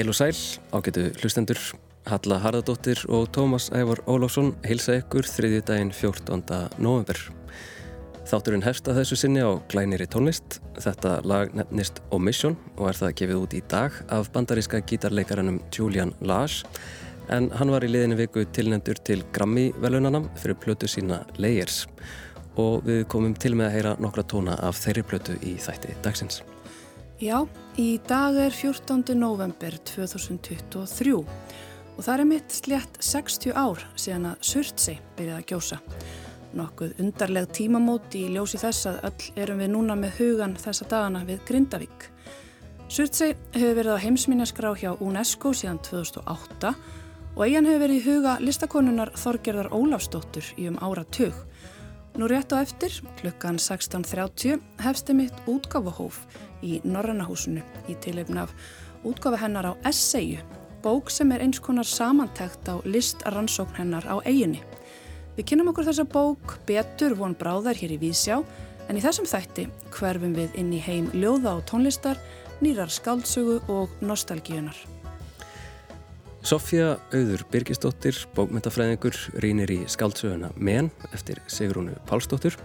Heil og sæl, ágætu hlustendur, Halla Harðardóttir og Tómas Ævar Ólásson heilsa ykkur þriðju daginn 14. november. Þátturinn hefst að þessu sinni á glæniri tónlist. Þetta lag nefnist Omission og er það gefið út í dag af bandaríska gítarleikaranum Julian Lage en hann var í liðinu viku tilnendur til Grammy-velunana fyrir plötu sína Layers og við komum til með að heyra nokkra tóna af þeirri plötu í þætti dagsins. Já, í dag er 14. november 2023 og það er mitt slétt 60 ár síðan að Surtsey byrjaði að gjósa. Nokkuð undarleg tímamót í ljósi þess að öll erum við núna með hugan þessa dagana við Grindavík. Surtsey hefur verið á heimsminjaskrá hjá UNESCO síðan 2008 og eigin hefur verið í huga listakonunar Þorgerðar Ólafsdóttur í um ára tug. Nú rétt á eftir, klukkan 16.30, hefsti mitt útgáfahóf í Norrannahúsinu í tilefn af útgáfi hennar á Essayju, bók sem er eins konar samantækt á listarannsókn hennar á eiginni. Við kynum okkur þessa bók betur von bráðar hér í Vísjá en í þessum þætti hverfum við inn í heim ljóða og tónlistar, nýrar skáldsögu og nostalgíunar. Sofja Auður Birgisdóttir, bókmyndafræðingur, rínir í skáldsöguna Men eftir Sigrúnu Pálsdóttir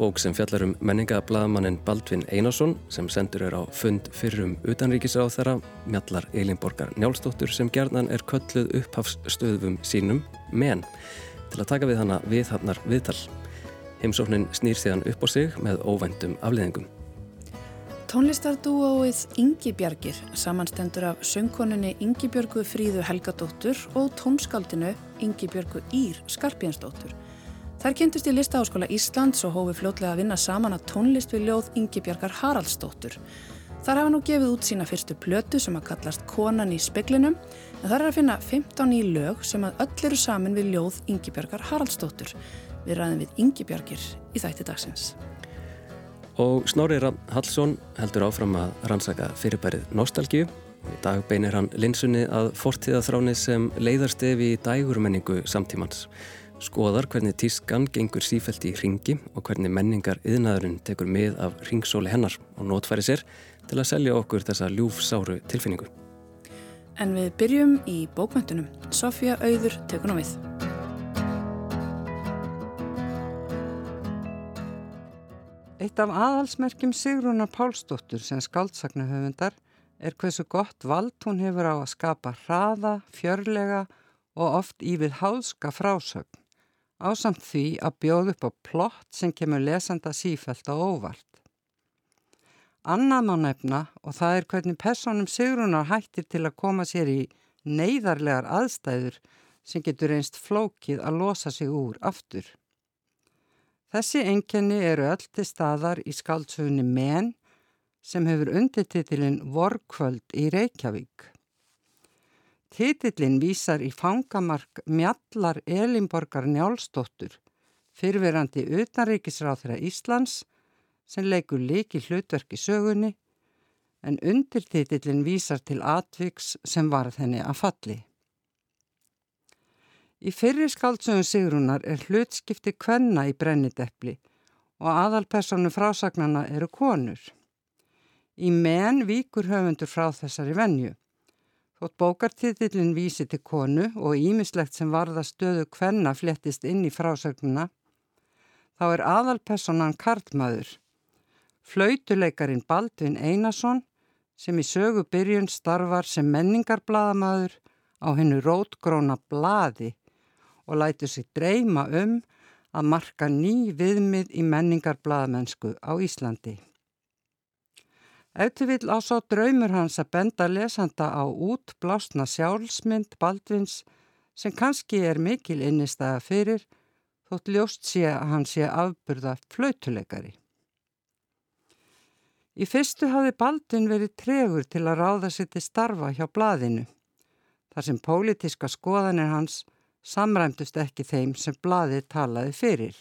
bók sem fjallar um menningablaðamannin Baldvin Einarsson sem sendur er á fund fyrrum utanríkisráð þeirra mjallar Elinborgar Njálsdóttur sem gerðan er kölluð upphafsstöðum sínum menn til að taka við hana viðhannar viðtal. Heimsóknin snýr síðan upp á sig með óvendum afleðingum. Tónlistardúóið Ingi Bjargir samanstendur af söngkonunni Ingi Björgu Fríðu Helgadóttur og tónskaldinu Ingi Björgu Ír Skarpjansdóttur Þær kynntust í Listaháskóla Íslands og hófi fljótlega að vinna saman að tónlist við ljóð Ingi Bjarkar Haraldsdóttur. Þar hafa nú gefið út sína fyrstu plötu sem að kallast Konan í speklinum en þar er að finna 15 í lög sem að öll eru saman við ljóð Ingi Bjarkar Haraldsdóttur. Við ræðum við Ingi Bjarkir í þætti dagsins. Og Snorri Hallsson heldur áfram að rannsaka fyrirbærið nostalgíu. Í dag beinir hann linsunni að fortíðaþráni sem leiðarstefi í dægurmenningu samtímans skoðar hvernig tískan gengur sífælt í ringi og hvernig menningar yðnaðurinn tekur mið af ringsóli hennar og nótfæri sér til að selja okkur þessa ljúfsáru tilfinningu. En við byrjum í bókmöntunum. Sofja Auður tekur ná við. Eitt af aðhalsmerkjum Sigrúnar Pálsdóttur sem skáldsaknahöfundar er hversu gott vald hún hefur á að skapa hraða, fjörlega og oft í við háðska frásögn ásamt því að bjóð upp á plott sem kemur lesanda sífælt á óvart. Annað má nefna og það er hvernig personum Sigrunar hættir til að koma sér í neyðarlegar aðstæður sem getur einst flókið að losa sig úr aftur. Þessi enkenni eru öll til staðar í skáldsögunni Men sem hefur undirtitilinn Vorkvöld í Reykjavík. Titillin vísar í fangamark Mjallar Elinborgar Njálsdóttur, fyrverandi utanríkisráð þeirra Íslands sem leikur líki hlutverki sögunni en undirtitillin vísar til atviks sem var þenni að falli. Í fyrri skáldsögun Sigrunar er hlutskipti kvenna í brennideppli og aðalpersonu frásagnana eru konur. Í menn víkur höfundur frá þessari vennju. Þótt bókartitillin vísi til konu og ímislegt sem varða stöðu hvenna flettist inn í frásögnuna, þá er aðalpersonan Karlmaður, flautuleikarin Baldvin Einarsson sem í sögu byrjun starfar sem menningarbladamaður á hennu rótgróna bladi og lætur sig dreyma um að marka ný viðmið í menningarbladamennsku á Íslandi. Eftir vil á svo draumur hans að benda lesanda á útblásna sjálfsmynd Baldvins sem kannski er mikil innistæða fyrir þótt ljóst sé að hann sé afburða flautuleikari. Í fyrstu hafði Baldvin verið tregur til að ráða sér til starfa hjá blaðinu þar sem pólitiska skoðanir hans samræmdust ekki þeim sem blaðið talaði fyrir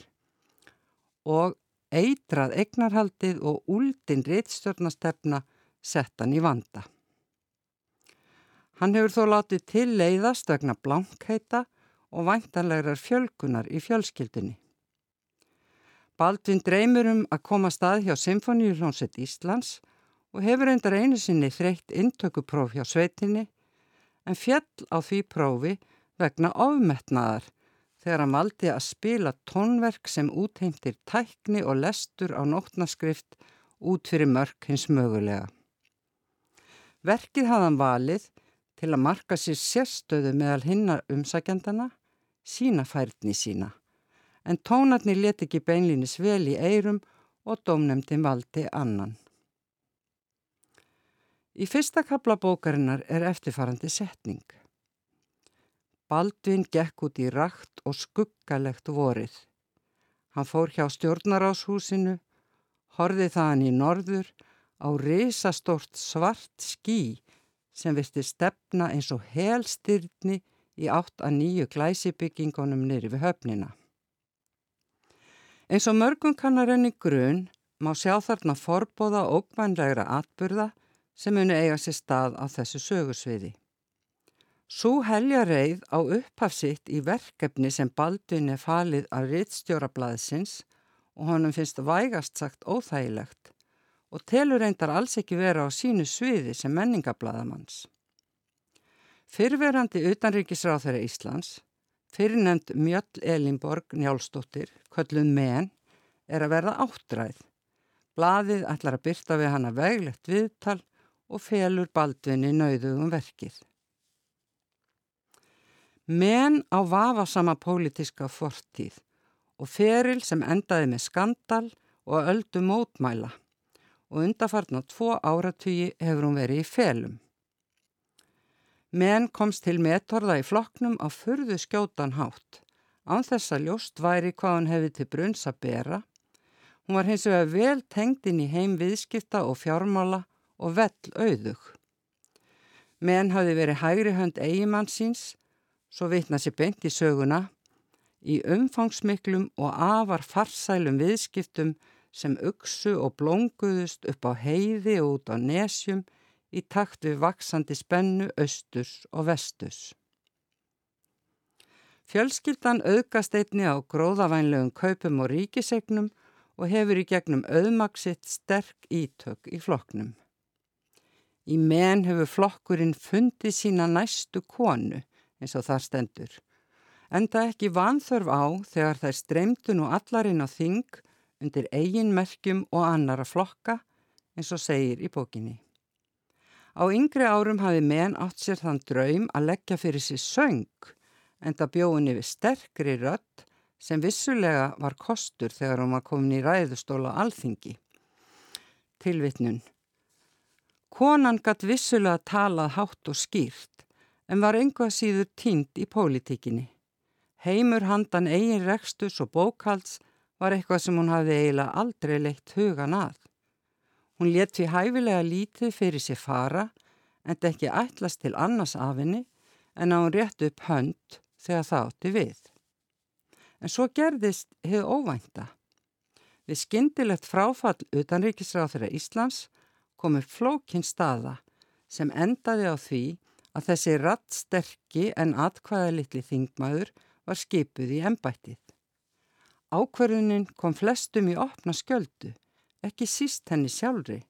og eitrað egnarhaldið og úldin réttstjórnastefna settan í vanda. Hann hefur þó látið til leiðast vegna blankheita og væntanlegar fjölkunar í fjölskyldunni. Baldvin dreymur um að koma stað hjá Symfóníulónsett Íslands og hefur endar einu sinni þreytt intökupróf hjá sveitinni en fjall á því prófi vegna ofmetnaðar þegar hann valdi að spila tónverk sem útheimtir tækni og lestur á nótnaskrift út fyrir mörk hins mögulega. Verkið hafðan valið til að marka sér sérstöðu meðal hinnar umsækjandana, sína færni sína en tónarnir let ekki beinlínis vel í eirum og dómnemdin valdi annan. Í fyrsta kapla bókarinnar er eftirfarandi setning. Baldvin gekk út í rakt og skuggalegt vorið. Hann fór hjá stjórnaráshúsinu, horfið þaðan í norður á risastórt svart skí sem visti stefna eins og helstyrni í átt að nýju glæsibyggingunum nýri við höfnina. Eins og mörgum kannar enni grun má sjá þarna forbóða ógvænlegra atburða sem muni eiga sér stað á þessu sögursviði. Sú helja reið á upphafsitt í verkefni sem Baldvin er falið af rittstjórablaðsins og honum finnst vægast sagt óþægilegt og telur reyndar alls ekki vera á sínu sviði sem menningablaðamanns. Fyrverandi utanríkisráð þeirra Íslands Fyrirnend Mjöll Elinborg Njálsdóttir, kölluð menn, er að verða áttræð. Blaðið ætlar að byrta við hana veglegt viðtal og felur baldvinni nauðugum verkið. Menn á vafasama pólitiska fortíð og feril sem endaði með skandal og öldu mótmæla og undarfarn á tvo áratugi hefur hún verið í felum. Menn komst til metorða í flokknum á furðu skjótan hátt. Án þess að ljóst væri hvað hann hefði til brunns að bera. Hún var hins vegar vel tengd inn í heim viðskipta og fjármála og vell auðug. Menn hafi verið hægri hönd eigimann síns, svo vitna sér beint í söguna, í umfangsmiklum og afar farsælum viðskiptum sem uksu og blónguðust upp á heiði og út á nesjum í takt við vaksandi spennu austurs og vesturs. Fjölskyldan auðgast einni á gróðavænlegum kaupum og ríkisegnum og hefur í gegnum auðmaksitt sterk ítök í flokknum. Í menn hefur flokkurinn fundið sína næstu konu eins og þar stendur. Enda ekki vanþörf á þegar þær streymdu nú allarinn á þing undir eigin merkjum og annara flokka eins og segir í bókinni. Á yngri árum hafi menn átt sér þann draum að leggja fyrir sér söng en það bjóðin yfir sterkri rött sem vissulega var kostur þegar hún var komin í ræðustóla alþingi. Tilvitnun. Konan gatt vissulega talað hátt og skýrt en var einhvað síður tínt í pólitíkinni. Heimur handan eigin rekstus og bókalds var eitthvað sem hún hafði eiginlega aldrei leitt hugan að. Hún let því hæfilega lítið fyrir sér fara en ekki ætlast til annars afinni en að hún rétt upp hönd þegar það átti við. En svo gerðist hefur óvænta. Við skyndilegt fráfall utanríkisráð þeirra Íslands komur flókin staða sem endaði á því að þessi rattsterki en atkvæða litli þingmaður var skipuð í embættið. Ákverðunin kom flestum í opna skjöldu ekki síst henni sjálfri,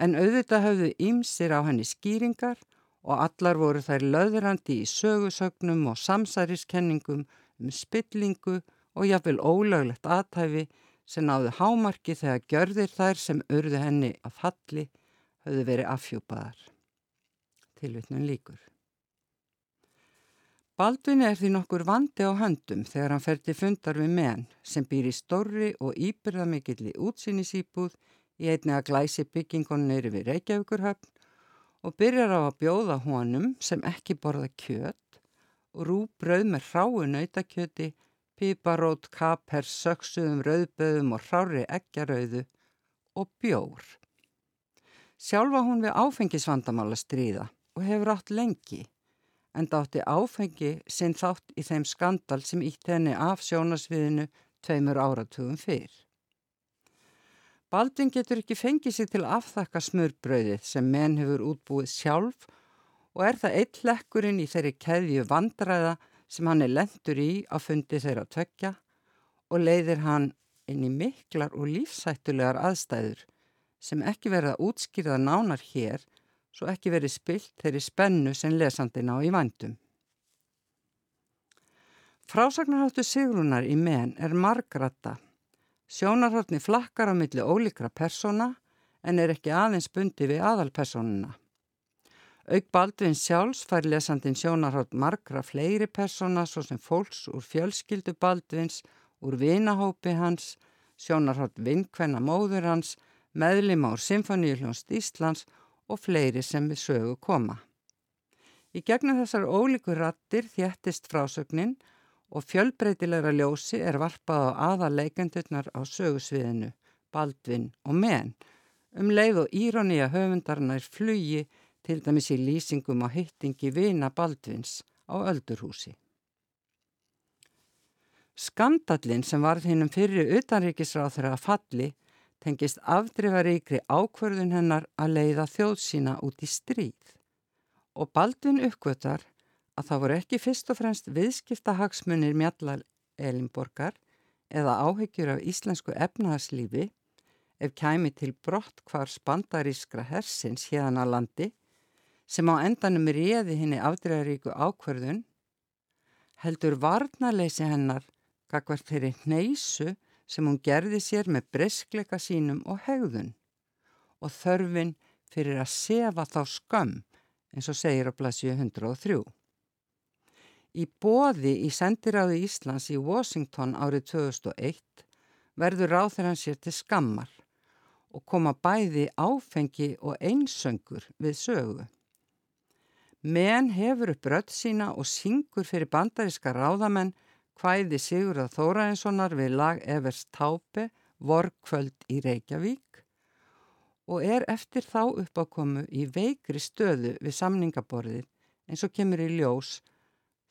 en auðvitað hafðu ímsir á henni skýringar og allar voru þær löðrandi í sögusögnum og samsæriskenningum um spillingu og jáfnvel ólöglegt aðtæfi sem náðu hámarki þegar gjörðir þær sem urðu henni að falli hafðu verið afhjúpaðar. Tilvittnum líkur. Baldvin er því nokkur vandi á höndum þegar hann fer til fundar við menn sem býr í stórri og íbyrðamikilli útsýnisýbúð í einni að glæsi byggingunni neyri við Reykjavíkurhöfn og byrjar á að bjóða honum sem ekki borða kjött rúbröð með hráu nautakjöti, piparót, kaper, söksuðum, rauðböðum og hrári eggjarauðu og bjór. Sjálfa hún við áfengisvandamála stríða og hefur átt lengi en dátti áfengi sinn þátt í þeim skandal sem ítt henni af sjónasviðinu tveimur áratugum fyrr. Baldin getur ekki fengið sig til afþakka smurbröðið sem menn hefur útbúið sjálf og er það eitt lekkurinn í þeirri keðju vandræða sem hann er lendur í að fundi þeirra tökja og leiðir hann inn í miklar og lífsættulegar aðstæður sem ekki verða útskýrða nánar hér svo ekki verið spilt þeirri spennu sem lesandina á í vandum. Frásagnarháttu Sigrunar í menn er margratta. Sjónarhóttni flakkar á milli ólíkra persóna en er ekki aðeins bundi við aðalpersonuna. Auk Baldvin sjálfs fær lesandin sjónarhátt margra fleiri persóna svo sem fólks úr fjölskyldu Baldvins, úr vinahópi hans, sjónarhátt vinkvenna móður hans, meðlim ár Symfoníuljónst Íslands og fleiri sem við sögu koma. Í gegnum þessar ólíkur rattir þjættist frásögnin og fjölbreytilegra ljósi er varpað á aða leikendurnar á sögusviðinu, Baldvin og menn, um leið og írónía höfundarnar flugi til dæmis í lýsingum á hittingi vina Baldvins á Öldurhúsi. Skandallin sem varð hinnum fyrir utanríkisráð þeirra að falli tengist afdrifaríkri ákverðun hennar að leiða þjóð sína út í stríð. Og Baldvin uppgötar að það voru ekki fyrst og fremst viðskiptahagsmunir mjallar Elinborgar eða áhyggjur af íslensku efnaðarslífi ef kæmi til brott hvar spandarískra hersins hérna landi sem á endanum réði henni afdregaríku ákverðun heldur varnarleysi hennar gagvart þeirri hneisu sem hún gerði sér með breskleika sínum og hegðun og þörfin fyrir að sefa þá skömm eins og segir á blasju 103. Í bóði í sendiráðu Íslands í Washington árið 2001 verður ráð þeirra sér til skammar og koma bæði áfengi og einsöngur við sögu. Menn hefur upp rödd sína og syngur fyrir bandaríska ráðamenn hvæði Sigurðar Þóraðinssonar við lag Evers Tápe, Vorkvöld í Reykjavík og er eftir þá uppákomu í veikri stöðu við samningaborðið eins og kemur í ljós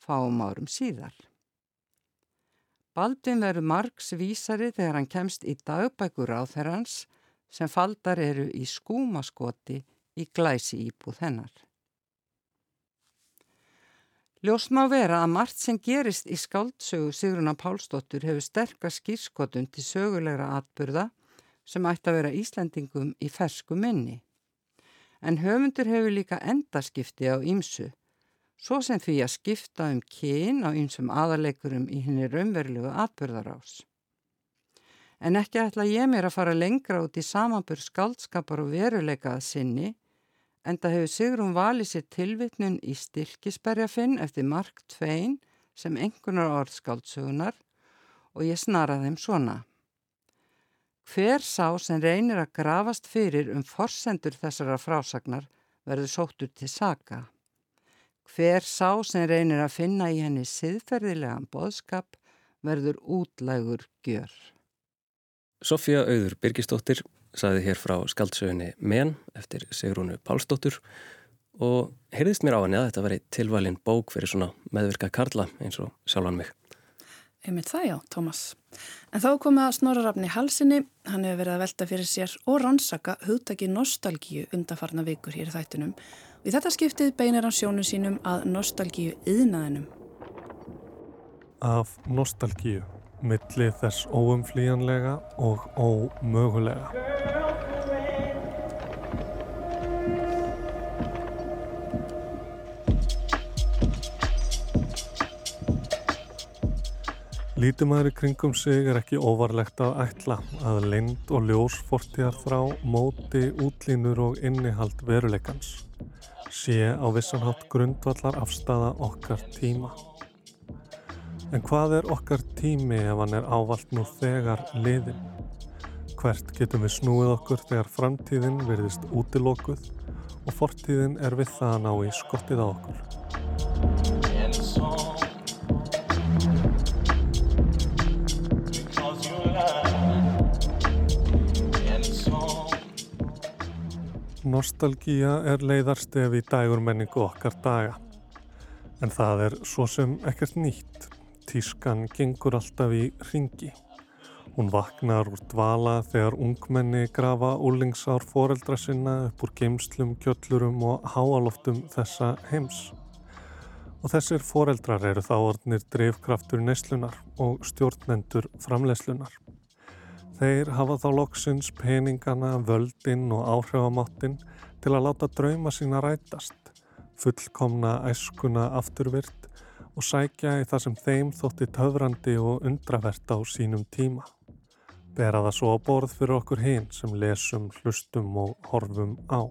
fáum árum síðar. Baldvin verður margs vísari þegar hann kemst í dagbækur á þeirrans sem faldar eru í skúmaskoti í glæsi íbúð hennar. Ljóst má vera að margt sem gerist í skáldsögu Sigruna Pálsdóttur hefur sterkast skýrskotun til sögulegra atbyrða sem ætti að vera Íslandingum í fersku minni. En höfundur hefur líka endaskipti á ýmsu, svo sem því að skipta um kyn á ýmsum aðalegurum í henni raunverulegu atbyrðarás. En ekki ætla ég mér að fara lengra út í samanbur skáldskapar og veruleikað sinni Enda hefur Sigrun valið sér tilvitnun í stilkisberjafinn eftir Mark Twain sem engunar orðskáldsögunar og ég snaraði þeim svona. Hver sá sem reynir að grafast fyrir um forsendur þessara frásagnar verður sóttur til saga. Hver sá sem reynir að finna í henni siðferðilegan boðskap verður útlægur gjör. Sofía Auður Birgistóttir saði hér frá skaldsögunni Men eftir Sigrúnu Pálsdóttur og heyrðist mér á henni að þetta veri tilvalin bók fyrir svona meðvirka karla eins og sjálfan mig. Einmitt það já, Tómas. En þá komið að snorrarafni halsinni, hann hefur verið að velta fyrir sér og rannsaka hugtaki nostalgíu undarfarna vikur hér í þættunum og í þetta skiptið beinir hann sjónu sínum að nostalgíu yðnaðinum. Af nostalgíu milli þess óumflíjanlega og ómögulega. Lítumæður í kringum sig er ekki óvarlegt að ætla að lind og ljós fortíðar þrá móti útlínur og innihald veruleikans sé á vissanhátt grundvallar afstafa okkar tíma. En hvað er okkar tími ef hann er ávalt nú þegar liðin? Hvert getum við snúið okkur þegar framtíðin verðist útilókuð og fortíðin er við það að ná í skottið á okkur? Nostalgíja er leiðarstef í dægurmenningu okkar daga. En það er svo sem ekkert nýtt tískan gengur alltaf í ringi. Hún vaknar úr dvala þegar ungmenni grafa úlingsár foreldra sinna upp úr geimslum, kjöllurum og háaloftum þessa heims. Og þessir foreldrar eru þá orðnir drivkraftur neyslunar og stjórnendur framleyslunar. Þeir hafa þá loksins peningana, völdin og áhrifamáttin til að láta drauma sína rætast, fullkomna æskuna afturvirt og sækja í það sem þeim þótti töfrandi og undravert á sínum tíma. Bera það svo á borð fyrir okkur hinn sem lesum, hlustum og horfum á.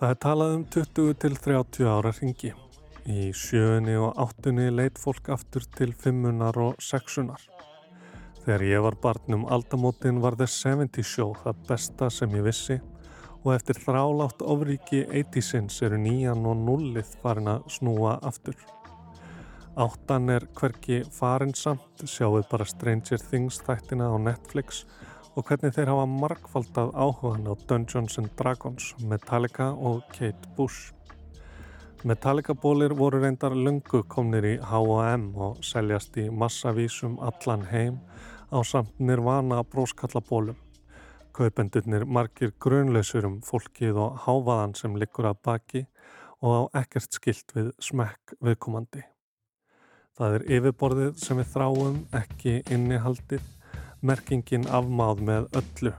Það er talað um 20 til 30 ára ringi. Í sjöunni og áttunni leit fólk aftur til fimmunar og sexunar. Þegar ég var barnum aldamótin var The 70 Show það besta sem ég vissi og eftir þrálátt ofríki 80sins eru nýjan og nullið farin að snúa aftur. Áttan er hverki farinsamt, sjáuð bara Stranger Things þættina á Netflix og hvernig þeir hafa markfaldað áhugan á Dungeons Dragons, Metallica og Kate Bush. Metallica bólir voru reyndar lungu komnir í H&M og seljast í massavísum allan heim á samt nirvana bróskallabólum. Kaupendurnir margir grunlausur um fólkið og háfaðan sem likur að baki og á ekkert skilt við smekk viðkomandi. Það er yfirborðið sem við þráum, ekki innihaldið, merkingin afmáð með öllu.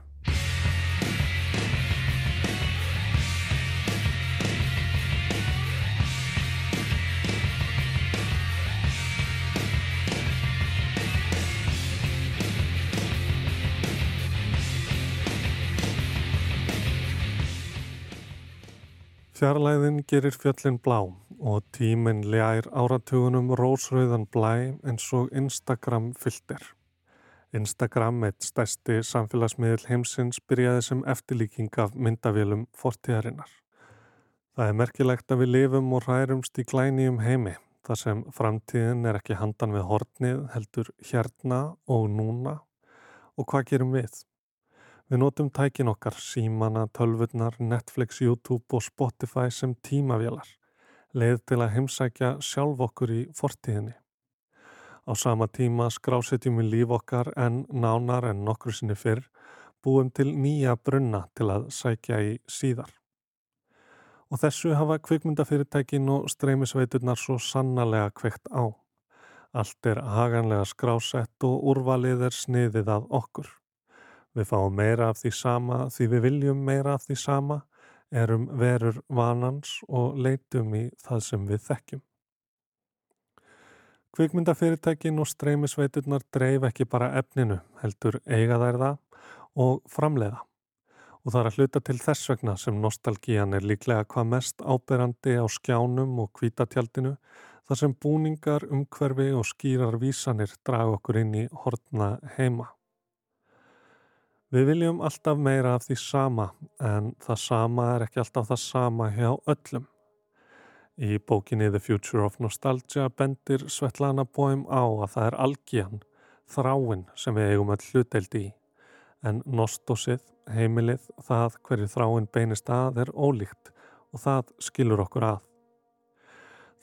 Fjarlæðin gerir fjöllin blá og tíminn ljær áratugunum rósröðan blæ eins og Instagram filter. Instagram, eitt stærsti samfélagsmiðl heimsins, byrjaði sem eftirlíking af myndavélum fortíðarinnar. Það er merkilegt að við lifum og rærumst í glænýjum heimi, þar sem framtíðin er ekki handan við hortnið, heldur hérna og núna. Og hvað gerum við? Við notum tækin okkar, símana, tölvurnar, Netflix, YouTube og Spotify sem tímavélar, leið til að heimsækja sjálf okkur í fortíðinni. Á sama tíma skrásetjum við líf okkar en nánar en nokkru sinni fyrr búum til nýja brunna til að sækja í síðar. Og þessu hafa kvikmyndafyrirtækin og streymisveiturnar svo sannarlega kveikt á. Allt er haganlega skrásett og úrvalið er sniðið að okkur. Við fáum meira af því sama því við viljum meira af því sama, erum verur vanans og leitum í það sem við þekkjum. Kvikmyndafyrirtækin og streymisveiturnar dreif ekki bara efninu, heldur eiga þær það og framleiða. Og það er að hluta til þess vegna sem nostalgían er líklega hvað mest áberandi á skjánum og kvítatjaldinu þar sem búningar, umhverfi og skýrar vísanir draga okkur inn í hortna heima. Við viljum alltaf meira af því sama en það sama er ekki alltaf það sama hjá öllum. Í bókinni The Future of Nostalgia bendir Svetlana Boym á að það er algíjan, þráinn sem við eigum öll hluteldi í. En nostosið, heimilið, það hverju þráinn beinist að er ólíkt og það skilur okkur að.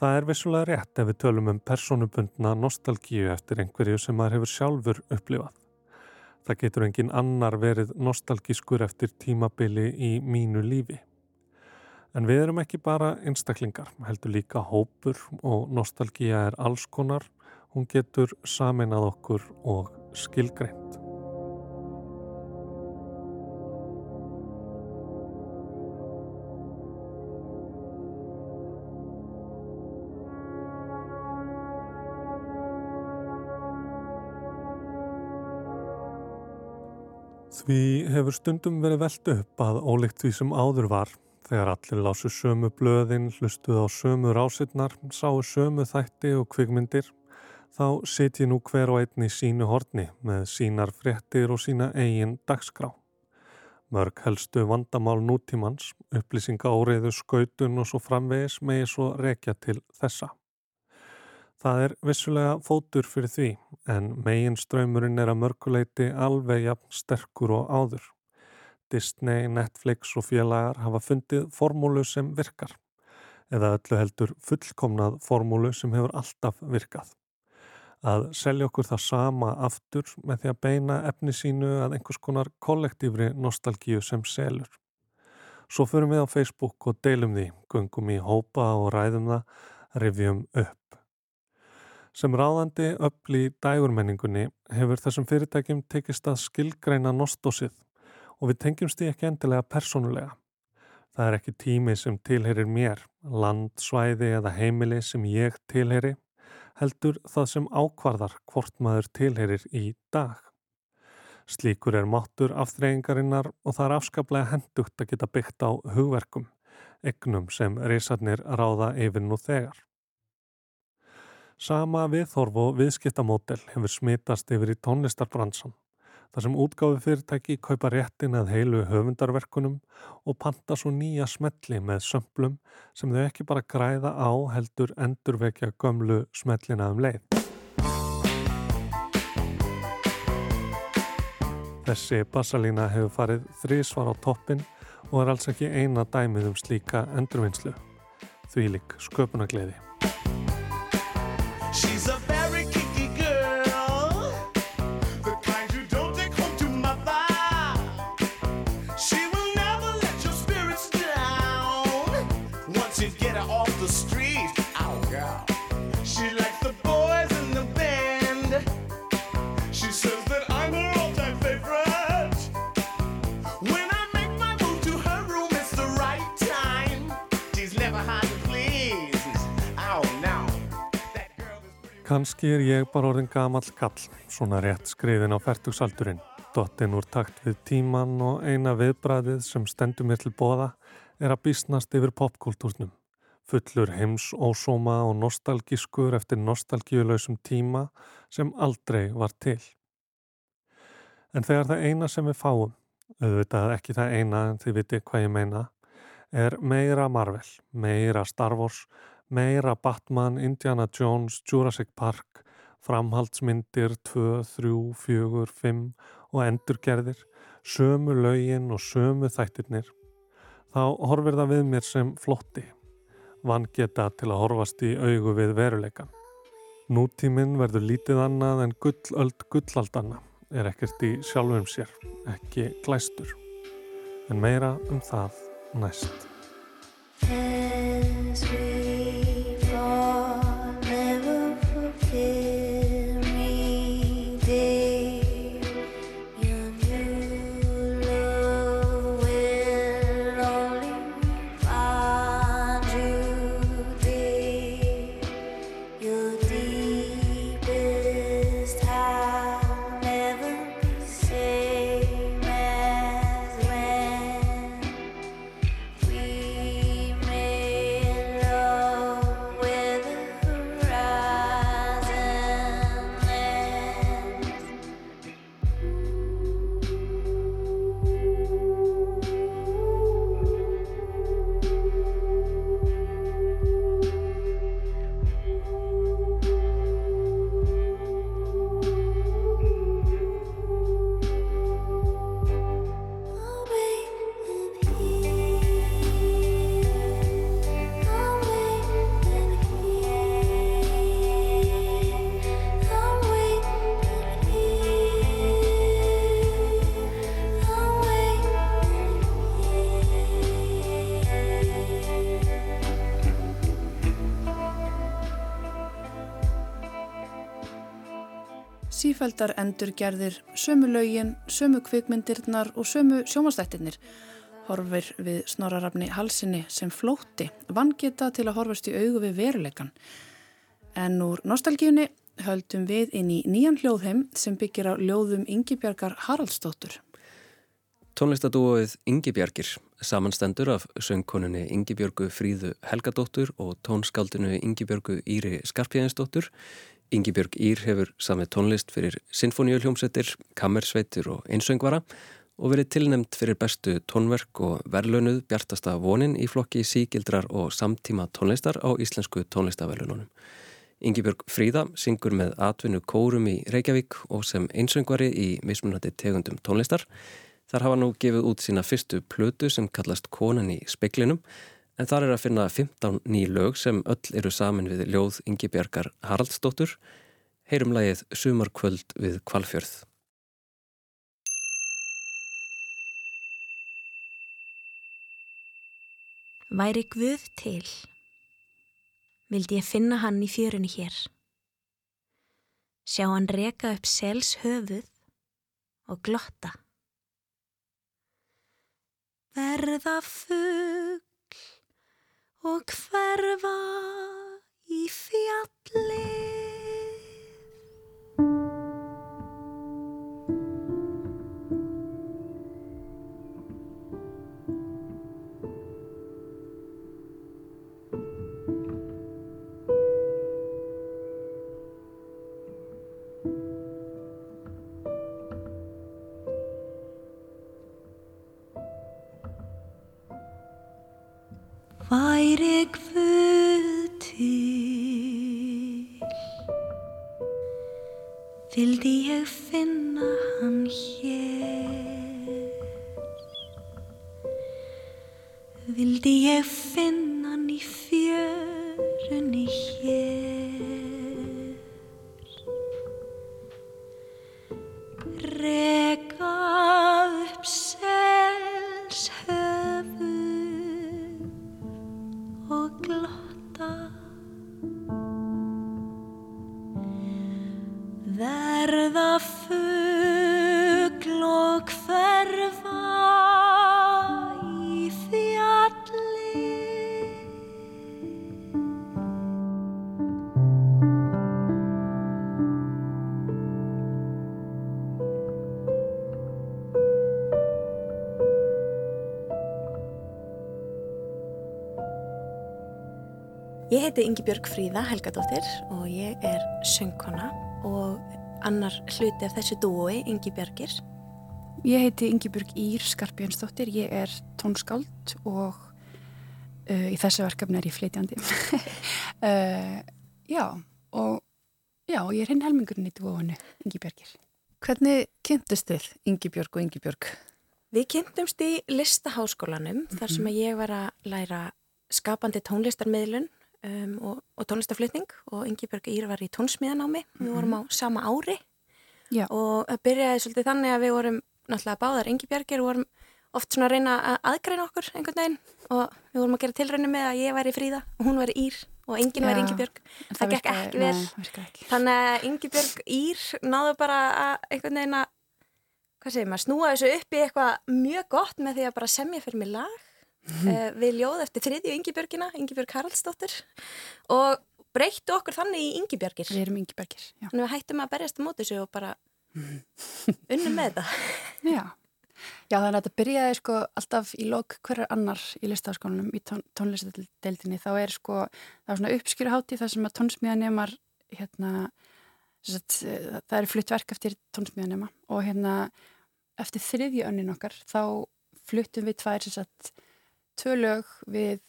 Það er vissulega rétt ef við tölum um personubundna nostalgíu eftir einhverju sem maður hefur sjálfur upplifað. Það getur engin annar verið nostalgískur eftir tímabili í mínu lífi. En við erum ekki bara einstaklingar, heldur líka hópur og nostalgíja er alls konar, hún getur saminað okkur og skilgreint. Því hefur stundum verið veld upp að ólíkt því sem áður var, þegar allir lásu sömu blöðin, hlustuð á sömu rásiðnar, sáu sömu þætti og kvikmyndir, þá siti nú hver og einn í sínu horni með sínar fréttir og sína eigin dagskrá. Mörg helstu vandamál nútímans, upplýsinga óreiðu skautun og svo framvegis megi svo rekja til þessa. Það er vissulega fótur fyrir því en megin ströymurinn er að mörguleiti alveg jafn sterkur og áður. Disney, Netflix og félagar hafa fundið formúlu sem virkar eða öllu heldur fullkomnað formúlu sem hefur alltaf virkað. Að selja okkur það sama aftur með því að beina efni sínu að einhvers konar kollektífri nostalgíu sem selur. Svo förum við á Facebook og deilum því, gungum í hópa og ræðum það, rifjum upp. Sem ráðandi öll í dægurmenningunni hefur þessum fyrirtækjum tekist að skilgreina nostósið og við tengjumst því ekki endilega persónulega. Það er ekki tími sem tilherir mér, land, svæði eða heimili sem ég tilheri, heldur það sem ákvarðar hvort maður tilherir í dag. Slíkur er máttur afþreyingarinnar og það er afskaplega hendugt að geta byggt á hugverkum, egnum sem reysarnir ráða yfir nú þegar. Sama viðþorf og viðskiptamódel hefur smitast yfir í tónlistarbransan, þar sem útgáfi fyrirtæki kaupa réttin að heilu höfundarverkunum og panta svo nýja smelli með sömplum sem þau ekki bara græða á heldur endurvekja gömlu smellina um leið. Þessi bassalína hefur farið þrísvar á toppin og er alls ekki eina dæmið um slíka endurvinnslu. Því lík sköpunagleiði. Kanski er ég bara orðin gamall kall, svona rétt skriðin á færtugsaldurinn, dottin úr takt við tíman og eina viðbræðið sem stendur mér til bóða er að bísnast yfir popkultúrnum. Fullur heims, ósóma og nostalgískur eftir nostalgíuleusum tíma sem aldrei var til. En þegar það eina sem við fáum, auðvitað ekki það eina en þið viti hvað ég meina, er meira Marvel, meira Star Wars, meira Batman, Indiana Jones, Jurassic Park, framhaldsmyndir 2, 3, 4, 5 og endurgerðir, sömu laugin og sömu þættirnir, þá horfir það við mér sem flotti, vangeta til að horfast í augu við veruleikan. Nútíminn verður lítið annað en gullöld gullaldanna, er ekkert í sjálfum sér, ekki glæstur, en meira um það næst. Sífældar endurgerðir, sömu laugin, sömu kvikmyndirnar og sömu sjómastættirnir horfir við snorrarafni halsinni sem flótti, vangeta til að horfast í augu við veruleikan. En úr nostalgíunni höldum við inn í nýjan hljóðheim sem byggir á ljóðum Yngibjargar Haraldsdóttur. Tónlistadúoið Yngibjargir samanstendur af söngkonunni Yngibjörgu Fríðu Helgadóttur og tónskaldinu Yngibjörgu Íri Skarpjæðinsdóttur Yngibjörg Ír hefur samið tónlist fyrir sinfoníuljómsettir, kammersveitir og einsöngvara og verið tilnemt fyrir bestu tónverk og verðlaunuð bjartasta vonin í flokki sígildrar og samtíma tónlistar á íslensku tónlistaverlununum. Yngibjörg Fríða syngur með atvinnu kórum í Reykjavík og sem einsöngvari í mismunandi tegundum tónlistar. Þar hafa nú gefið út sína fyrstu plötu sem kallast Konan í speklinum En þar er að finna 15 ný lög sem öll eru samin við ljóð Ingi Bjarkar Haraldsdóttur. Heyrum lagið Sumarkvöld við Kvalfjörð. Væri Guð til, vildi ég finna hann í fjörunni hér. sjá hann reka upp sels höfuð og glotta. Verða fuggl og hverfa í fjalli. Ég heiti Ingi Björg Fríða Helgadóttir og ég er söngkona og annar hluti af þessu dúi, Ingi Björgir. Ég heiti Ingibjörg Ír Skarpjörnsdóttir, ég er tónskáld og uh, í þessu verkefni er ég flytjandi. uh, já, og já, ég er hinn helmingurinn í dúónu, Ingibjörgir. Hvernig kynntust þið Ingibjörg og Ingibjörg? Við kynntumst í listaháskólanum þar sem að ég var að læra skapandi tónlistarmiðlun um, og, og tónlistarflutning og Ingi Björg Ír var í tónsmíðanámi. Við vorum á sama ári Já. og það byrjaði svolítið þannig að við vorum náttúrulega báðar Ingi Björgir og vorum oft svona að reyna að aðgreina okkur einhvern veginn og við vorum að gera tilraunum með að ég væri Fríða og hún væri Ír og enginn væri Já. Ingi Björg. En Það gekk ekki vel. Það. Þannig að Ingi Björg Ír náðu bara að einhvern veginn að, hvað segir maður, snúa þessu upp í eitthvað mjög gott með því að bara semja fyrir mig lag uh, við ljóð eftir þriðju Ingi Björgina, Ingi Björg Haraldsdóttir og breyttu okkur þannig í Ingi Björgir. Við erum Ingibjörgir, já. Þannig að hættum að berjast á móti þessu og bara unnum með þetta. Já. Já, þannig að þetta byrjaði sko alltaf í lok hverjar annar í listaháskólanum í tón, tónlistadeildinni. Þá er sko, það er svona uppskýruhátti þar sem að tónsmíðanemar, hérna, sagt, eh, það er flutt verk eftir tónsmíðanema og hérna eftir þriðju önnin okkar þá fluttum við tvær sem sagt tvö lög við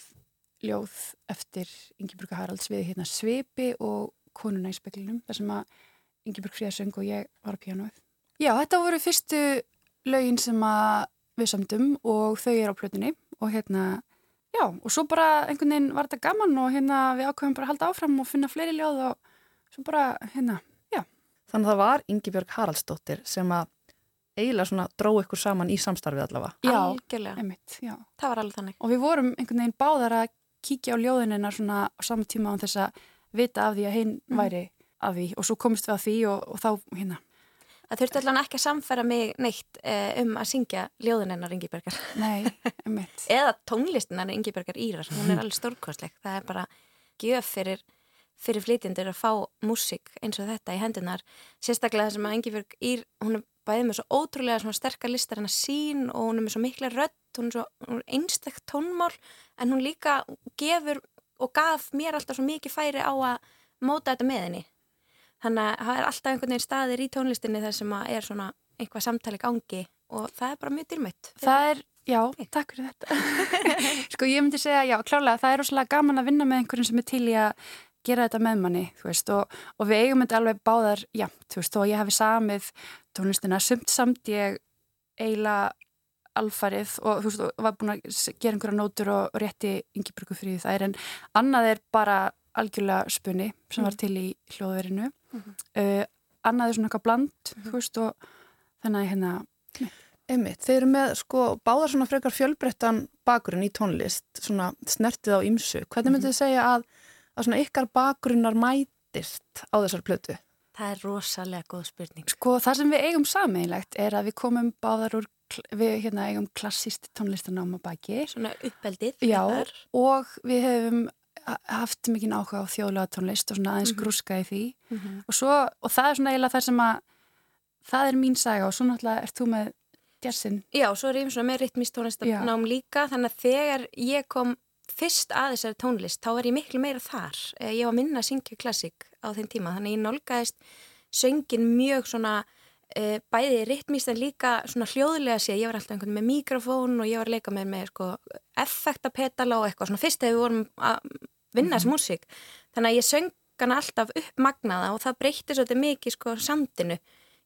ljóð eftir Ingeborg Haralds við hérna Svipi og Konuna í speklinum þar sem að Ingeborg Fríða söng og ég var á píanóið. Já, þetta voru fyrstu lögin sem að við samdum og þau eru á plötunni og hérna, já, og svo bara einhvern veginn var þetta gaman og hérna við ákveðum bara að halda áfram og finna fleiri ljóð og svo bara, hérna, já. Þannig að það var Ingibjörg Haraldsdóttir sem að eiginlega svona dró ykkur saman í samstarfið allavega. Já, Algjörlega. einmitt, já. Það var alveg þannig. Og við vorum einhvern veginn báðar að kíkja á ljóðinina svona á saman tíma án þess að vita af því að hinn væri af því og svo komist við að því og, og þá, hérna, Það þurfti allan ekki að samfæra mig neitt eh, um að syngja ljóðin hennar Ingi Björgar. nei, einmitt. Eða tónlistin hennar Ingi Björgar Írar. Hún er alveg stórkostleg. Það er bara gjöf fyrir, fyrir flytjendur að fá músík eins og þetta í hendunar. Sérstaklega það sem að Ingi Björg Ír, hún er bæðið með svo ótrúlega sterkar listar hennar sín og hún er með svo mikla rödd, hún er er einstakt tónmál en hún líka gefur og gaf mér alltaf svo mikið færi á að móta þetta með henni. Þannig að það er alltaf einhvern veginn staðir í tónlistinni þar sem að er svona einhvað samtali gangi og það er bara mjög dýrmætt. Það er, já, takk fyrir þetta. sko ég myndi segja, já, klálega, það er rosalega gaman að vinna með einhverjum sem er til í að gera þetta með manni, þú veist, og, og við eigum þetta alveg báðar, já, þú veist, og ég hafi samið tónlistina, sumt samt ég eiginlega alfarið og þú veist, og var búin að gera einhverja nótur og, og rétti yngibröku fyrir það er en annað er bara algjörlega spunni sem var til í hljóðverinu. Uh, annað er svona eitthvað bland, þú veist, og þannig að hérna, Einmitt, þeir eru með sko báðar svona frekar fjölbrettan bakgrunn í tónlist, svona snertið á ymsu. Hvernig myndið þið segja að, að svona ykkar bakgrunnar mætist á þessar plötu? Það er rosalega góð spurning. Sko það sem við eigum sameinlegt er að við komum báðar úr, við hérna eigum klassíst tónlistanáma baki. Svona uppeldið. Já og við hefum haft mikið áhuga á þjóðlega tónlist og svona aðeins mm -hmm. grúska í því mm -hmm. og, svo, og það er svona eiginlega það sem að það er mín saga og svo náttúrulega ert þú með jazzin. Já, svo er ég svona með ritmistónlistanám líka þannig að þegar ég kom fyrst að þessari tónlist þá var ég miklu meira þar. Eh, ég var minna að syngja klassik á þeim tíma þannig ég nálgæðist söngin mjög svona uh, bæði ritmist en líka svona hljóðlega sé ég var alltaf einhvern með mikrofón og ég var að leika með, með sko, effektapetala og eitthvað svona fyrst þegar við vorum að vinna þessu mm -hmm. músík þannig að ég söng hana alltaf uppmagnaða og það breytti svolítið mikið sko samtinu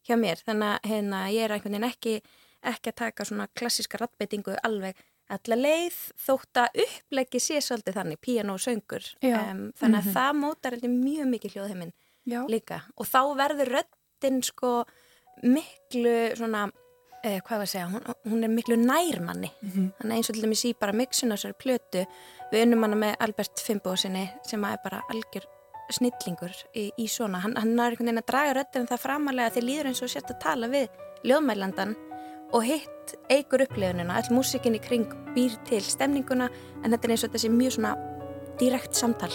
hjá mér þannig að hérna, ég er einhvern veginn ekki, ekki að taka svona klassiska rattbeitingu alveg alla leið þótt að uppleggi sé svolítið þannig, piano og söngur. Um, þannig að mm -hmm. það mótar mjög mikið hljóðheiminn líka. Og þá verður röttin sko miklu svona eh, hvað var að segja, hún, hún er miklu nærmanni. Mm -hmm. þannig eins og til dæmis í bara mixun á þessari plötu, við unnum hana með Albert Fimboðssoni sem er bara algjör snillingur í, í svona. Hann, hann er einhvern veginn að draga röttin það framalega því líður eins og sért að tala við ljóðmælandan og hitt eigur upplifunina, all músikin í kring býr til stemninguna en þetta er eins og þessi mjög svona direkt samtal.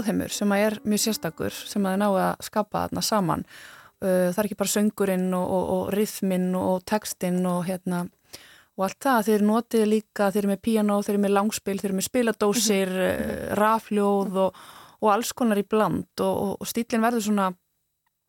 Þessi ljóðheimur sem að er mjög sérstakur sem að það náðu að skapa þarna saman. Uh, það er ekki bara söngurinn og, og, og rithminn og textinn og hérna og allt það, þeir notið líka þeir eru með piano, þeir eru með langspil, þeir eru með spiladósir mm -hmm. rafljóð og, og alls konar í bland. Og stílinn verður svona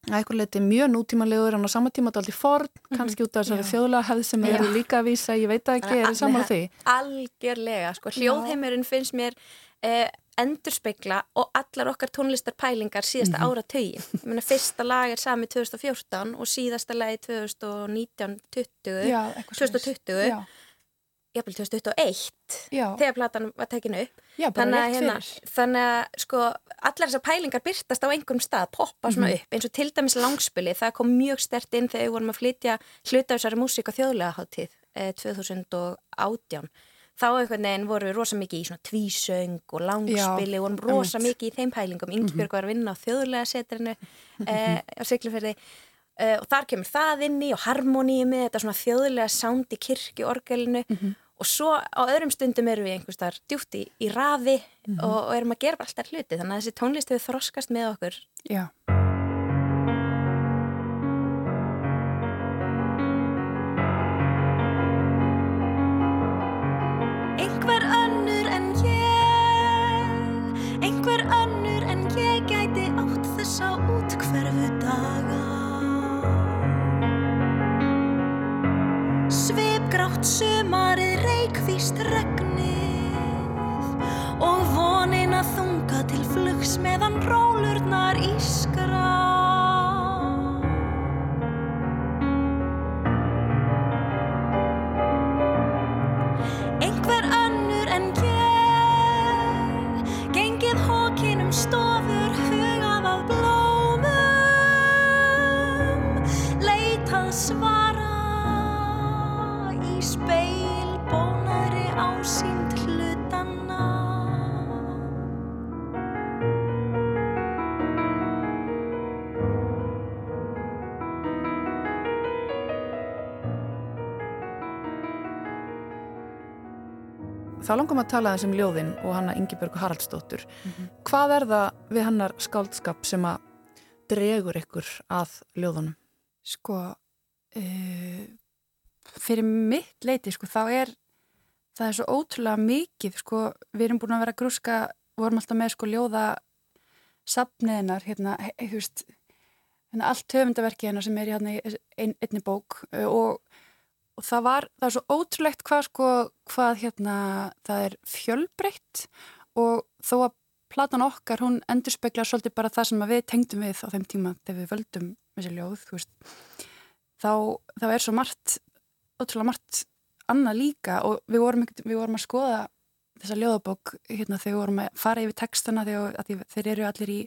eitthvað leiti mjög nútímanlegur en á sama tíma þetta er alltaf forn, mhm. kannski út af þessari þjóðlega hefð sem eru líka að vísa, ég veit ekki, er það saman því? Algjörlega, sko, hljóðheimurinn finnst mér eh, endurspegla og allar okkar tónlistarpælingar síðasta mm -hmm. ára tögin. Ég meina fyrsta lag er sami 2014 og síðasta lagi 2019 20, já, 2020 jafnvel 2021 já. þegar platan var tekinu upp já, þannig, að, hérna, þannig að sko allar þessar pælingar byrtast á einhverjum stað poppa svona mm -hmm. upp eins og til dæmis langspili það kom mjög stert inn þegar við vorum að flytja hluta þessari músík á þjóðlega háttíð eh, 2018 þá einhvern veginn vorum við rosa mikið í svona tvísöng og langspili og vorum rosa um mikið í þeim pælingum. Yngibjörg mhm. var að vinna á þjóðlega setrinu eh, á Siglufjörði eh, og þar kemur það inn í og harmoníi með þetta svona þjóðlega sound í kirkjuorgelinu. Mm -hmm. og svo á öðrum stundum erum við einhvers þar djútt í, í rafi mm -hmm. og, og erum að gera alltaf hluti. Þannig að þessi tónlist hefur þroskast með okkur. Já grátt sumarið reikvíst regnið og vonin að þunga til flugs meðan rólurnar ískra. Einhver önnur en ég, gengið hókinum stofur leitað svar. ásýnd hlutanna Þá langum að tala þessum ljóðin og hanna Ingeborg Haraldsdóttur. Mm -hmm. Hvað er það við hannar skáldskap sem að dregur ykkur að ljóðunum? Sko, uh, fyrir mitt leiti, sko, þá er það er svo ótrúlega mikið sko, við erum búin að vera grúska, vorum alltaf með sko ljóða sapniðinar, hérna, þú veist, hérna allt höfundaverki hennar sem er í hérna ein, einni bók uh, og, og það var, það er svo ótrúlegt hvað sko, hvað hérna, það er fjölbreytt og þó að platan okkar, hún endur spekla svolítið bara það sem að við tengdum við á þeim tíma þegar við völdum þessi ljóð, þú veist, þá, þá er svo margt, ótrúlega margt annað líka og við vorum, við vorum að skoða þessa ljóðabók hérna þegar við vorum að fara yfir textana þegar þeir eru allir í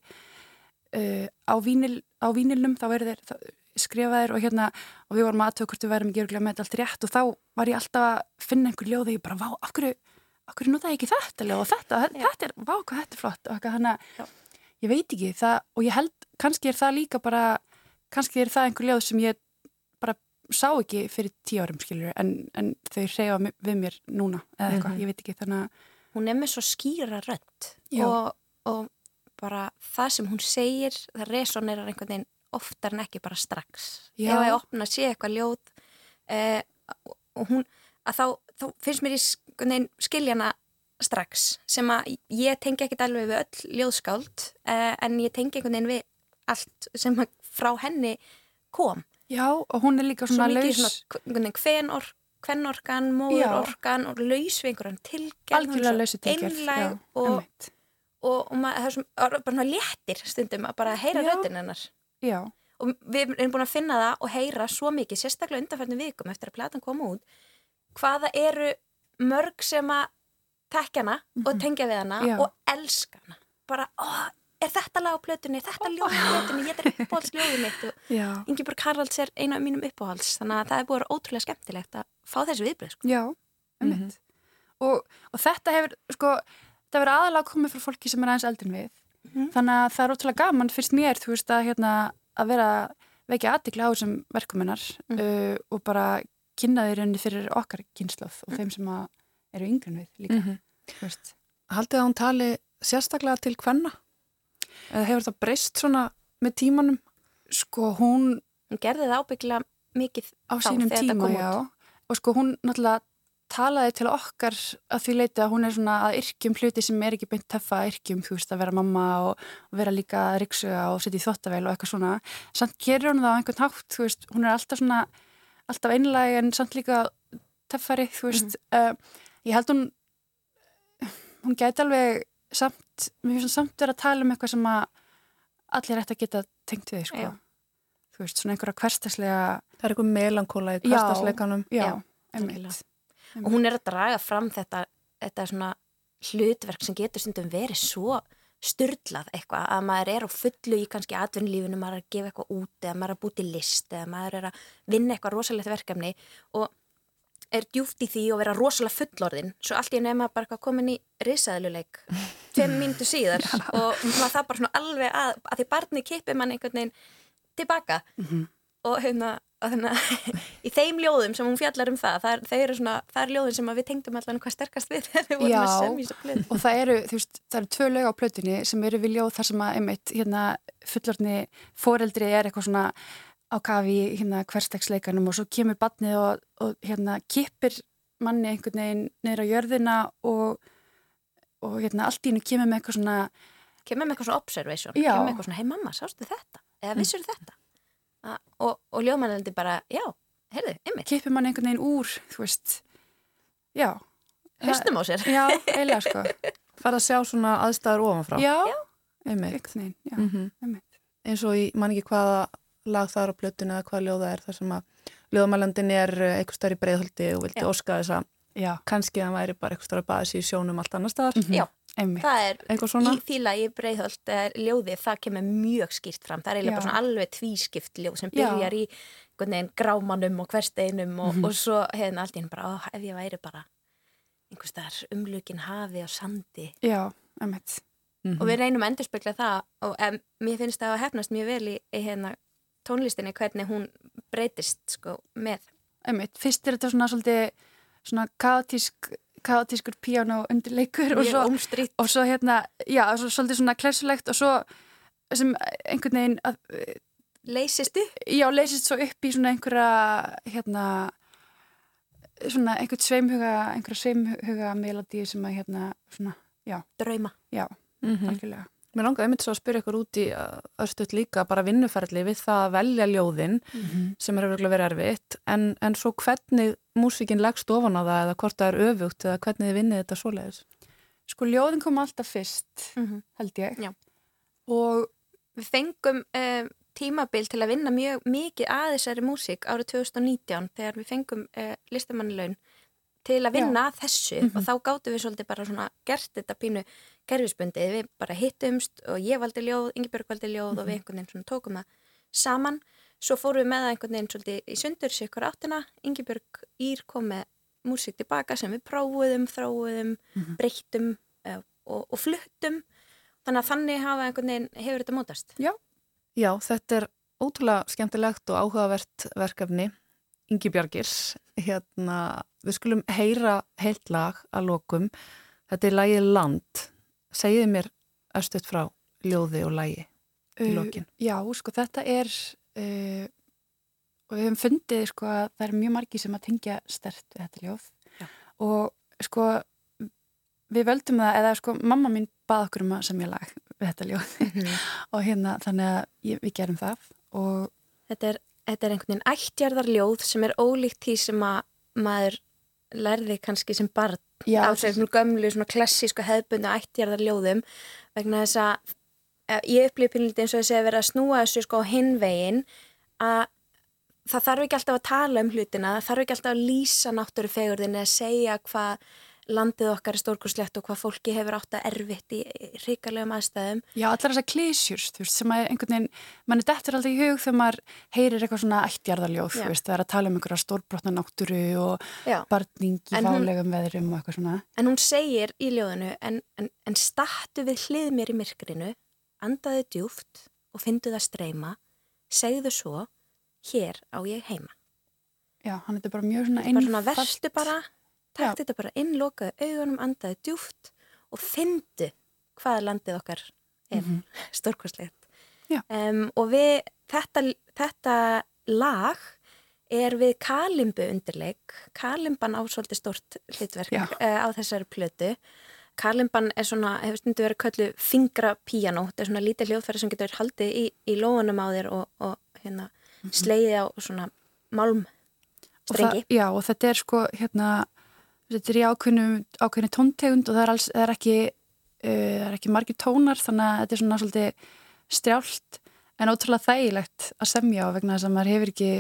uh, á, vínil, á vínilnum þá eru þeir það, skrifaðir og hérna og við vorum aðtöku hvort við værum ekki örugglega með þetta allt rétt og þá var ég alltaf að finna einhver ljóð og ég bara, vá, af hverju notaði ég ekki þetta ljóð? Og þetta, þetta er, vá, hvað þetta er flott og að ég veit ekki það og ég held, kannski er það líka bara kannski er það einhver ljóð sem ég sá ekki fyrir tíu árum skilur en, en þau hreyfa mi- við mér núna eða eitthvað, Mhm. ég veit ekki þannig að hún er með svo skýra Já. og, og bara það sem hún segir, það resonerar einhvern veginn oftar en ekki bara strax Já. ef ég opna að sé eitthvað ljóð eh, og hún að þá, þá finnst mér veginn skiljana strax sem að ég tengi ekkit alveg við öll ljóðskáld eh, en ég tengi einhvern veginn við allt sem frá henni kom Já, og hún er líka svo svona laus. veginn hvenork kvennorkan, móðurorkan og laus við einhverjan tilgerð einlæg og, og, og maður, það er svona léttir stundum að bara heyra röddinn hennar. Já, og við erum búin að finna það og heyra svo mikið, sérstaklega undanfærnum vikum eftir að platan koma út hvaða eru mörg sem að tekja hana og tengja við hana Mhm. Já. og elska hana. Bara, ó, er þetta lag á plötunni, þetta ljóð á plötunni ég er uppáhaldsljóðið mitt og Ingeborg Haralds er eina af mínum uppáhalds þannig að það er búin ótrúlega skemmtilegt að fá þessu viðbröð sko. já, einmitt. og, og þetta hefur, sko, þetta hefur aðalega komið frá fólki sem er aðeins eldin við. Mhm. Þannig að það er ótrúlega gaman fyrst mér, þú veist, að, hérna, að vera vekja aðtikla á þessum verkumennar Mhm. uh, og bara kynna þeir henni fyrir okkar kynsloð og þeim sem að eru yngrin við líka, Mhm. Haldið að hún tali sérstaklega til hvenna? Eða hefur það breyst svona með tímanum Sko, hún hún gerði það ábygglega mikið á sínum tíma, já. Og sko, hún náttúrulega talaði til okkar að því leiti að hún er svona að yrkjum hluti sem er ekki beint töffa að yrkjum, þú veist, að vera mamma og, vera líka riksuga og setja í þvottavel og eitthvað svona. Samt gerir hún það á einhvern hátt, þú veist, hún er alltaf svona, alltaf einlæg en samt líka töffari, þú veist. uh, ég held hún, hún gæti alveg samt, mér finnst samt vera að tala um eitthvað sem að allir ætti að geta tengt við, sko. Já. Þú veist, svona einhverja hverstaslega, Það er eitthvað melankóla í hverstasleikanum já, Já, einmitt. og hún er að draga fram þetta, þetta svona hlutverk sem getur stundum verið svo styrlað eitthvað að maður er á fullu í kannski atvinnlífinu, maður er að gefa eitthvað út eða maður er að búti list eða maður er að vinna eitthvað rosalegt verkefni og er djúft í því og vera rosalega fullorðin svo allt í nefna bara eitthvað komin í risaðluleik tveim mínútu síðar og það bara svona alveg að, að því barni kipi mann einhvern veginn tilbaka. Og hérna að hérna, í þeim ljóðum sem hún fjallar um það, það þau eru svona, það er ljóðin sem að við tengdum allan hvað sterkast við Já. að og það eru, þú veist, það eru tvö lög á plötunni sem eru við ljóð þar sem að einmitt hérna fullorðni foreldri er eitthvað svona á kafi í hérna hverstegsleikanum og svo kemur badnið og, og hérna kippir manni einhvern veginn niður á jörðina og, og hérna allt í hennu kemur með eitthvað svona Kemur með eitthvað svona observation, Já. kemur með eitthvað svona, hei mamma, sástu þetta? Eða vissur þetta? A, og, og ljóðmannaldi bara, já, heyrðu, ymmið, kippir manni einhvern veginn úr, þú veist já, höstum á sér. já, eiginlega sko Fara að sjá svona aðstæður ofanfrá já, já, Mhm. einmitt eins og ég man ekki hvaða lag það er á plötinu eða hvaða ljóða er þar sem að ljóðamælandin er eh, einhvers staðar í breiðholti og vildi Já. óska þess að já, kannski að hann væri bara einhvers staðar að baða sér í sjónum allt annar staðar Já, einmitt það er eitthvað svona í því lagi breiðholt er ljóðið, það kemur mjög skýrt fram. Það er eiginlega Já. bara svona alveg tvískipt ljóð sem Já. byrjar í einhvern veginn grámanum og hversteinum og, Mhm. og svo hefðin allt í henni bara, ó, ef ég væri bara einhvers staðar umlukin hafi og sandi já, einmitt Mhm. og við reynum að endurspegla það og um, mér finnst það að hefnast mjög vel í, í hérna, tónlistinni hvernig hún breytist sko með. Einmitt, fyrst er þetta svona svolítið svona kaotísk kaotískur píano undirleikur og svo, og svo hérna, já, svo, svolítið svona klessulegt og svo sem einhvern veginn að, leysist upp? Já, leysist svo upp í svona einhverja hérna svona einhvern sveimhuga einhverja sveimhuga melodíu sem að hérna svona, já, drauma. Já, Mhm. algjörlega Mér langaði einmitt svo að spyrja ykkur út í östuðt líka bara vinnuferðli við það að velja ljóðin mm -hmm. sem er verið erfitt en, en svo hvernig músikinn leggst ofan á það eða hvort það er öfugt eða hvernig þið vinnið þetta svoleiðis? Sko ljóðin kom alltaf fyrst mm -hmm. held ég Já. og við fengum um, tímabil til að vinna mjög mikið að þessari músik árið 2019 þegar við fengum uh, listamannilaun til að vinna að þessu mm -hmm. og þá gáttu við svolítið bara svona gert þetta pínu gerfisbundið, við bara hittumst og ég valdi ljóð, Ingeborg valdi ljóð mm -hmm. og við mhm. einhvern veginn svona tókum það saman svo fórum við með það einhvern veginn svolítið í sundur sér ykkur áttina, Ingeborg ír kom með músík tilbaka sem við prófuðum, þráuðum, mm -hmm. breyttum uh, og, og fluttum þannig að þannig hafa einhvern veginn hefur þetta mótast. Já, Já þetta er ótrúlega skemmtilegt og áhugavert verkefni Ingi Bjargis hérna, við skulum heyra heilt lag að lokum. Þetta er lagið Land. Segið mér östuðt frá ljóði og lægi í lokin. Uh, já, sko þetta er uh, og við hefum fundið sko að það er mjög margi sem að tengja stert við þetta ljóð. Já. og sko við völdum það, eða sko mamma mín bað okkur um að semja lag við þetta ljóð. Mm og hérna þannig að ég, við gerum það. Og Þetta er, þetta er einhvern veginn ættjarðar ljóð sem er ólíkt því sem að maður lærði kannski sem barn Já, á þessum gömlu, svona klassísku hefðbundu ættjarðar ljóðum vegna þess að ég upplýði pínlítið eins og þess að vera að snúa þessu sko hinvegin að það þarf ekki alltaf að tala um hlutina, það þarf ekki alltaf að lýsa náttúrufegurðin eða segja hvað landið okkar er stórkurslegt og hvað fólki hefur átt að erfitt í ríkarlegum aðstæðum. Já, allar þessar klísjurs, þú veist, sem að einhvern veginn, mann er dettur alltaf í hug þegar maður heyrir eitthvað svona ættjarðarljóð, þú veist, það er að tala um einhverja stórbrotna náttúru og Já. barning í válegum veðrum og eitthvað svona. En hún segir í ljóðinu, en, en, en startu við hlið mér í myrkrinu, andaðu djúft og fyndu það streyma, segðu svo, hér á ég heima. Já, hann er bara mjög svona einfalt. Takk þetta bara inn, lokaðu augunum, andaðu djúft og fyndu hvaða landið okkar er mm -hmm. stórkvæslegt. Um, og við, þetta, þetta lag er við Kalimbu undirleik. Kalimban á svolítið stort hlutverk uh, á þessari plötu. Kalimban er svona, hefur stundu verið köllu fingrapíano. Þetta er svona lítið hljóðfæri sem getur haldið í, í lóanum á þér og, og hérna, -hmm. sleiði á svona málm strengi. Já, og þetta er sko, hérna, þetta er í ákveðinu, tóntegund og það er, alls, það er ekki uh, það er ekki margir tónar þannig að þetta er svona svolítið strjált en ótrúlega þægilegt að semja á vegna þess að maður hefur ekki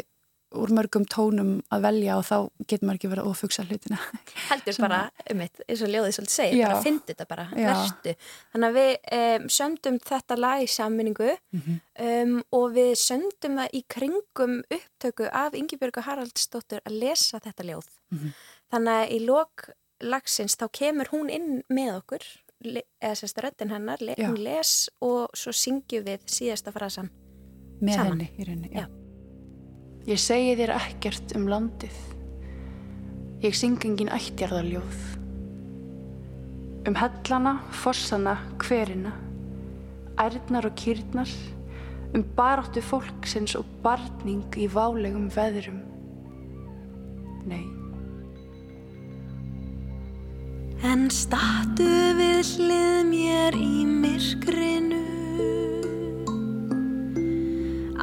úr mörgum tónum að velja og þá getur maður ekki verið að ofugsa hlutina heldur bara um eitt, eins og ljóðið svolítið segir, já. bara fyndi þetta bara, já. verstu þannig að við um, söndum þetta lag í samminningu mm -hmm. um, og við söndum það í kringum upptöku af Yngibjörgu Haraldsdóttur að lesa þetta ljóð mm -hmm. Þannig að í lok lagsins þá kemur hún inn með okkur, eða sérst röttin hennar, le, hún les og svo syngjum við síðasta frasan með saman. henni í rauninni. Já. Ég segi þér ekkert um landið, ég syng engin ættjarðarljóð. Um hellana, fossana, hverina, ærnar og kýrnar, um baráttu fólksins og barning í válegum veðrum. Nei. En statu við hlið mér í myrkrinu.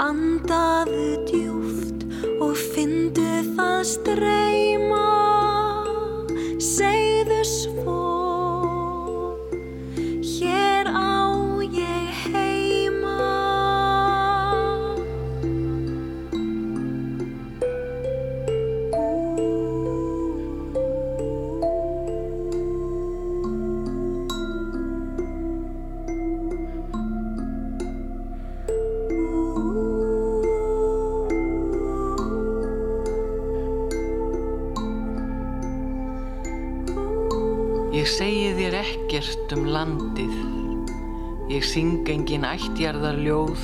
Andaðu djúft og fyndu það streyma. Segðu svo ekkert syng engin ættjarðar ljóð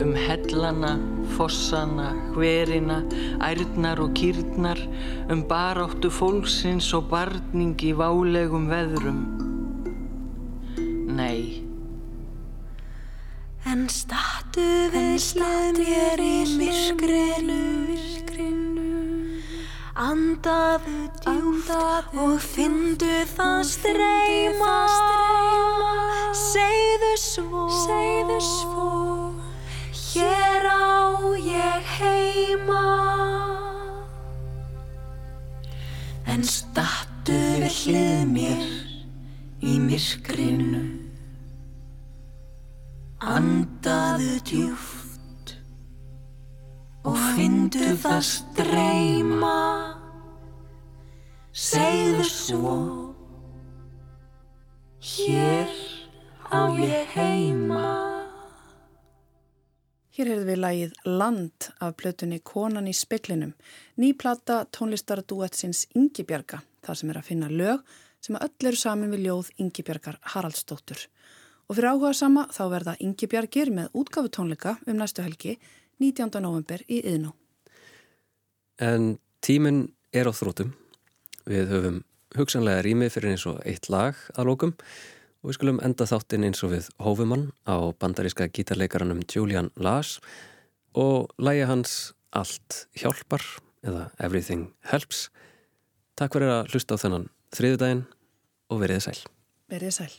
um hellana, fossana, hverina, ærnar og kýrnar, um baráttu fólksins og barning í válegum veðrum. Nei. En statu slað mér í myrkrinu, Andaðu djúft og fyndu það streyma lagið Land af plötunni Konan í speklinum, nýplata tónlistardúetsins Ingibjarga, þar sem er að finna lög sem öll eru saman við ljóð Ingibjargar Haraldsdóttur. Og fyrir áhuga sama þá verða Ingibjargir með útgafu tónleika um næstu helgi 19. november í Yðnú. En tíminn er á þrótum. Við höfum hugsanlega rými fyrir eins og eitt lag að lókum og við skulum enda þáttinn eins og við Hófumann á bandaríska gítarleikaranum Julian Lass og lægi hans Allt hjálpar eða Everything Helps. Takk fyrir að hlusta á þennan þriðudaginn og verið sæl. Verið sæl.